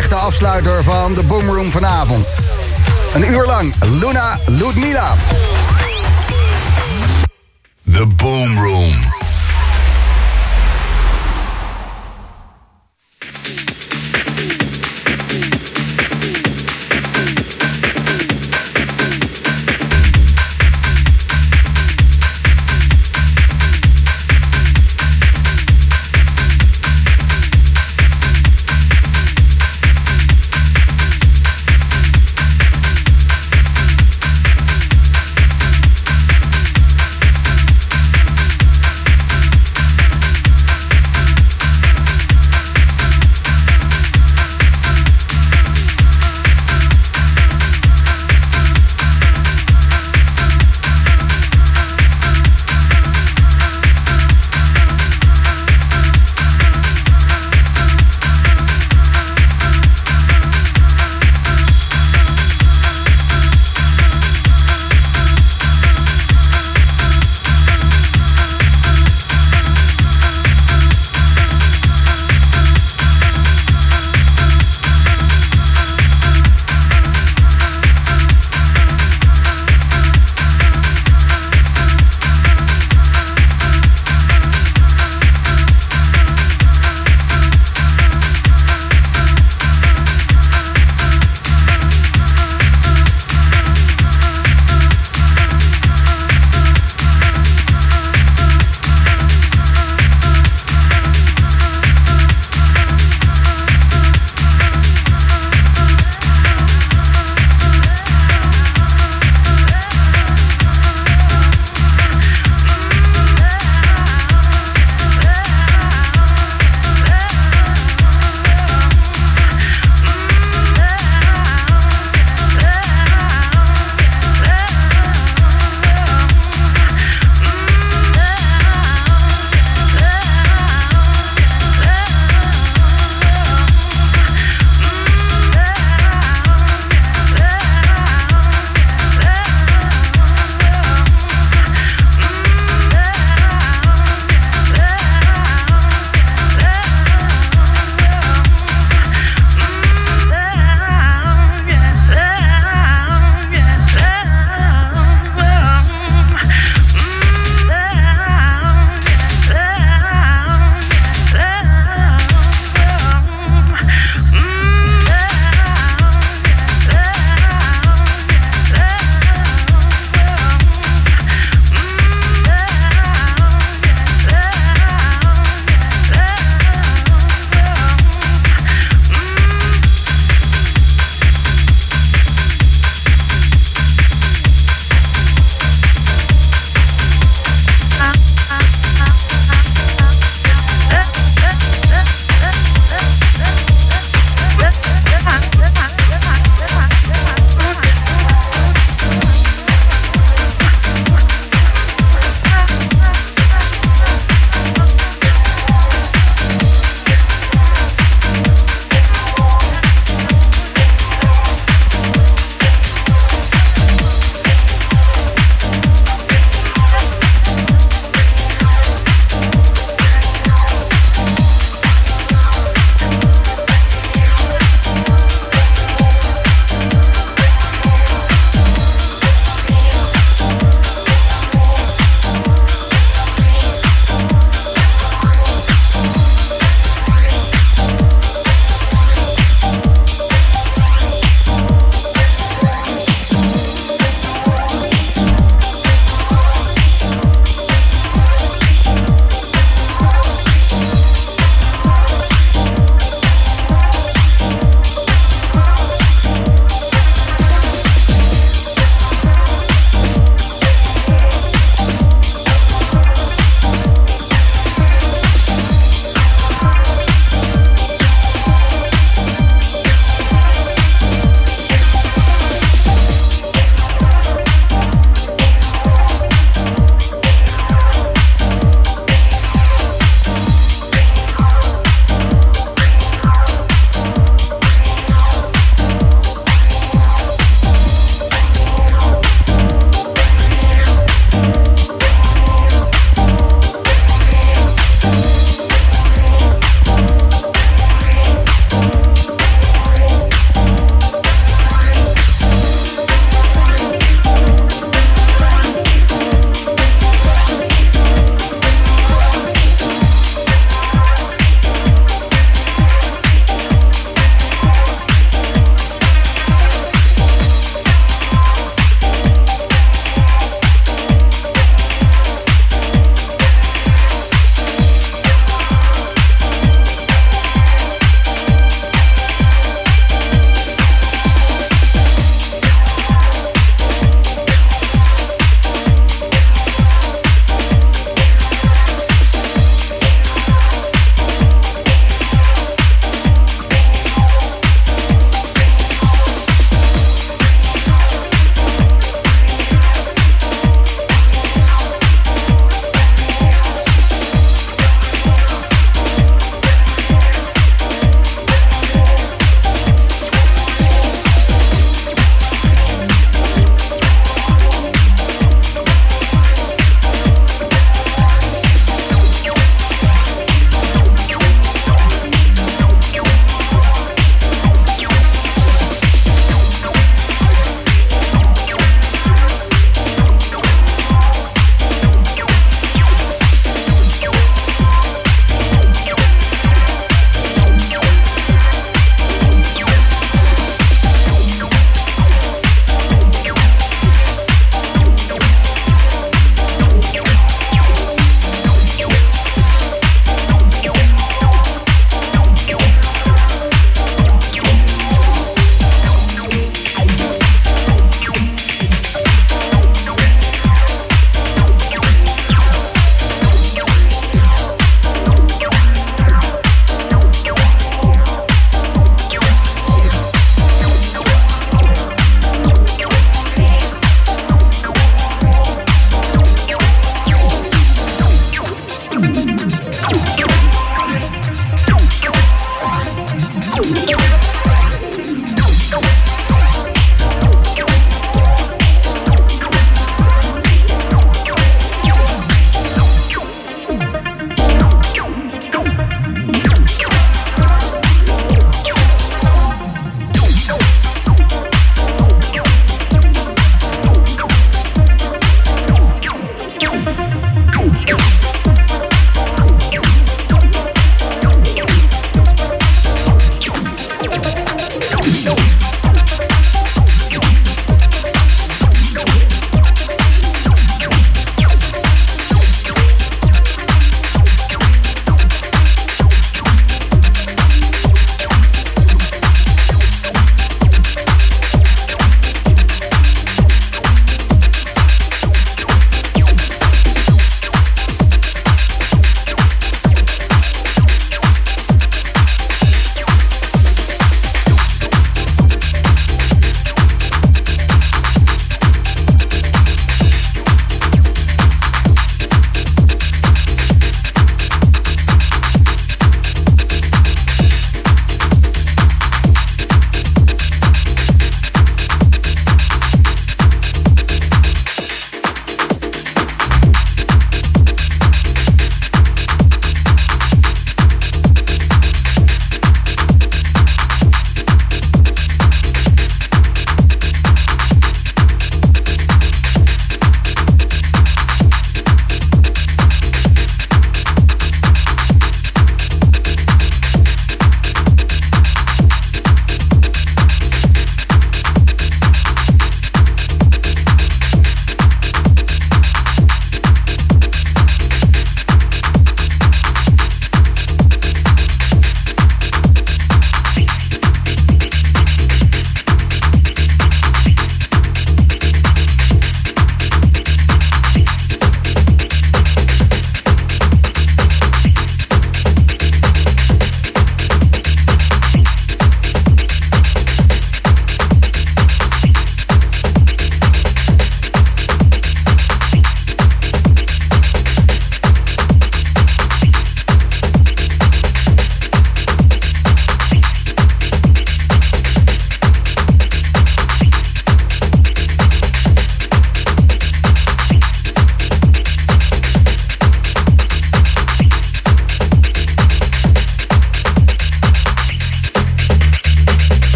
echte afsluiter van de Boomroom vanavond. Een uur lang Luna Ludmila. The Boomroom.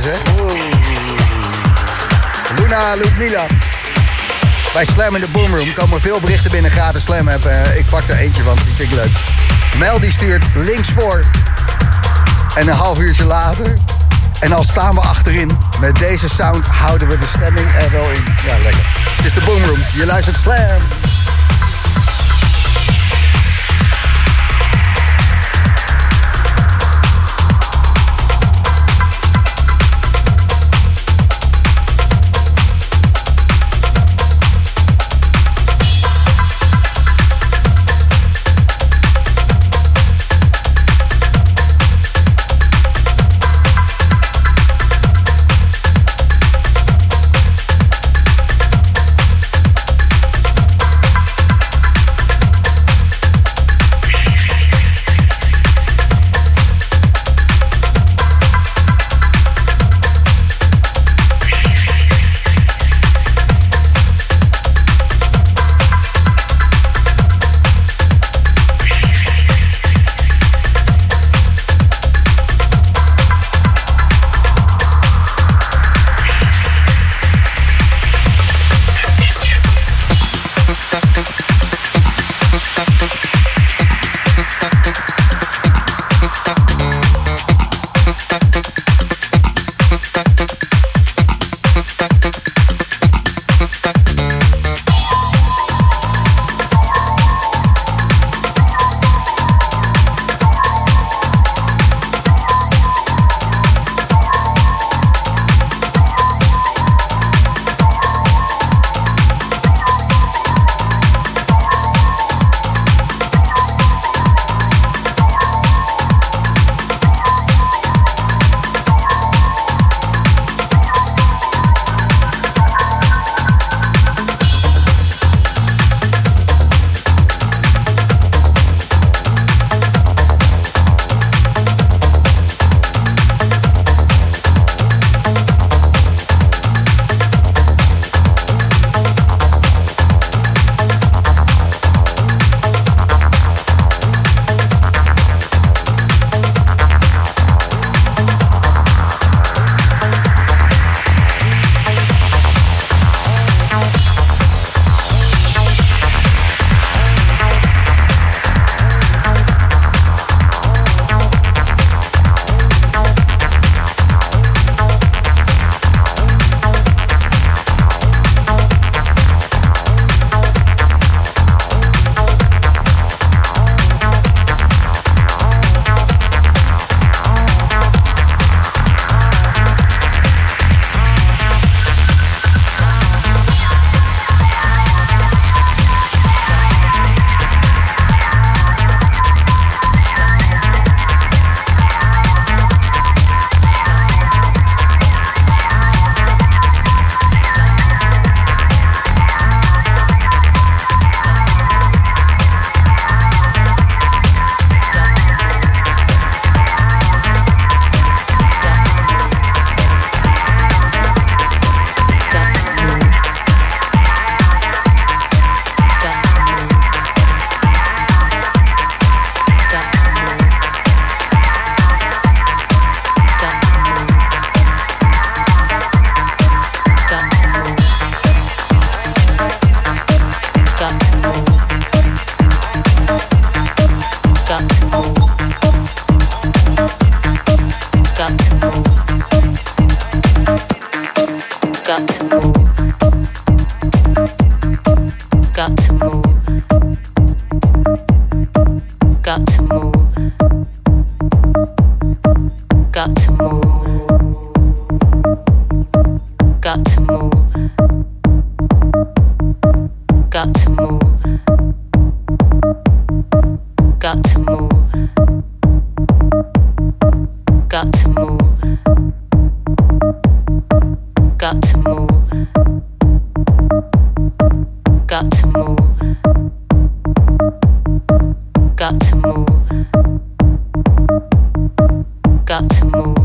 Te DJ'en, zeg. Luna Ludmila. Bij Slam in de Boomroom komen veel berichten binnen gratis Slam app. Uh, ik pak er eentje, want die vind ik leuk. Mel die stuurt links voor. En een half uurtje later. En al staan we achterin. Met deze sound houden we de stemming er wel in. Ja, lekker. Het is de Boomroom. Je luistert Slam. Got to move.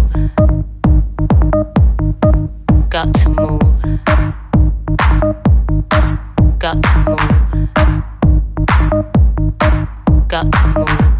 Got to move. Got to move. Got to move.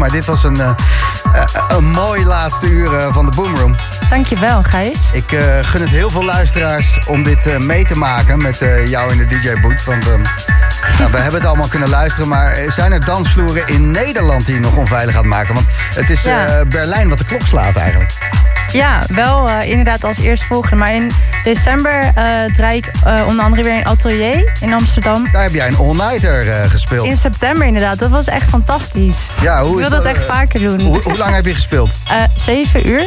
Maar dit was een, eh, eh, een mooi laatste uur eh, van de Boomroom. Dankjewel, Gijs. Ik gun het heel veel luisteraars om dit mee te maken met jou in de DJ-boot. Want ehm, nou, we hebben het allemaal kunnen luisteren. Maar zijn er dansvloeren in Nederland die je nog onveilig gaat maken? Want het is Ja. Berlijn wat de klok slaat eigenlijk. Ja, wel inderdaad als eerstvolgende. Maar in december eh draai ik eh, onder andere weer een atelier in Amsterdam. Daar heb jij een all-nighter eh, gespeeld. In september inderdaad. Dat was echt fantastisch. ja, hoe ik is wil dat echt vaker doen. Hoe, hoe lang heb je gespeeld? Zeven uur.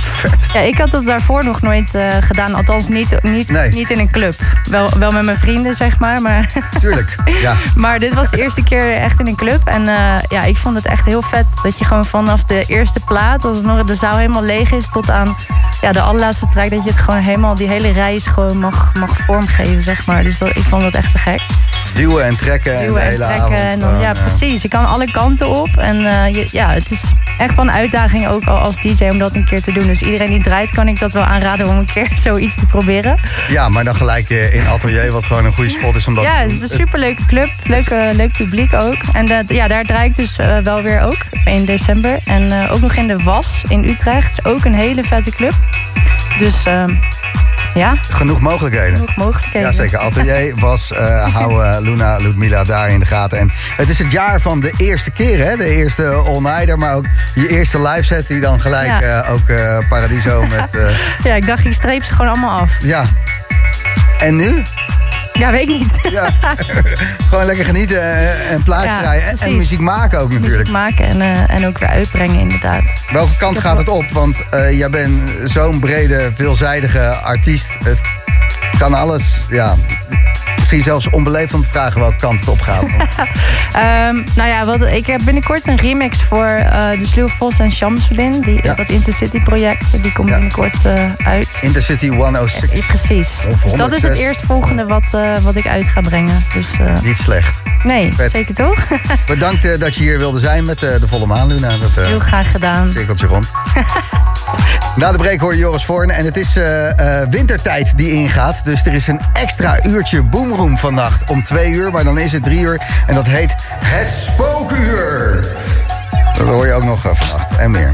Vet. Ja, ik had dat daarvoor nog nooit gedaan. Althans niet, niet, Nee. niet in een club. Wel, wel met mijn vrienden, zeg maar. Maar, Tuurlijk. Ja. maar dit was de eerste keer echt in een club. En ja, ik vond het echt heel vet. Dat je gewoon vanaf de eerste plaat, als het nog de zaal helemaal leeg is, tot aan ja, de allerlaatste track, dat je het gewoon helemaal, die hele reis gewoon mag, mag vormgeven, zeg maar. Dus dat, ik vond dat echt te gek. Duwen en trekken en de en hele trekken. avond. En dan, ja, eh, precies. Je kan alle kanten op. En eh, je- ja, het is echt wel een uitdaging ook al als DJ om dat een keer te doen. Dus iedereen die draait, kan ik dat wel aanraden om een keer zoiets te proberen. Ja, maar dan gelijk eh, in atelier, wat gewoon een goede spot is om dat ja, het is een superleuke club. Leuke, leuk publiek ook. En dat, ja, daar draai ik dus eh, wel weer ook in december. En eh, ook nog in de Was in Utrecht. is ook een hele vette club. Dus ehm, ja, Genoeg mogelijkheden. genoeg mogelijkheden. Jazeker, Atelier was, eh hou eh, Luna Ludmilla daar in de gaten. En het is het jaar van de eerste keer, hè? De eerste all-nighter, maar ook je eerste live set die dan gelijk Ja. eh, ook Paradiso met... Ja, ik dacht, ik streep ze gewoon allemaal af. ja. En nu? Ja, weet ik niet. Ja. Gewoon lekker genieten eh, en plaats Ja, draaien. En, muziek maken ook natuurlijk. Muziek maken en, eh, en ook weer uitbrengen, inderdaad. Welke kant gaat het op? Want eh, jij bent zo'n brede, veelzijdige artiest. Het kan alles, ja... Misschien zelfs onbeleefd om te vragen welke kant het op gaat. Ehm, nou ja, wat, ik heb binnenkort een remix voor eh de Sluw Vos en Shamsuddin. Die, Ja. Dat Intercity project. Die komt Ja. binnenkort eh, uit. Intercity 106. Ja, precies. Dus dat is het 106. eerstvolgende wat, eh, wat ik uit ga brengen. Dus Niet slecht. nee, Vet. zeker toch? Bedankt dat je hier wilde zijn met de volle maan, Luna. Dat Heel graag gedaan. cirkeltje rond. Na de break hoor je Joris Voorn. En het is wintertijd die ingaat. Dus er is een extra uurtje boomroom vannacht om twee uur. Maar dan is het drie uur. En dat heet het spookuur. Dat hoor je ook nog eh, vannacht. En meer.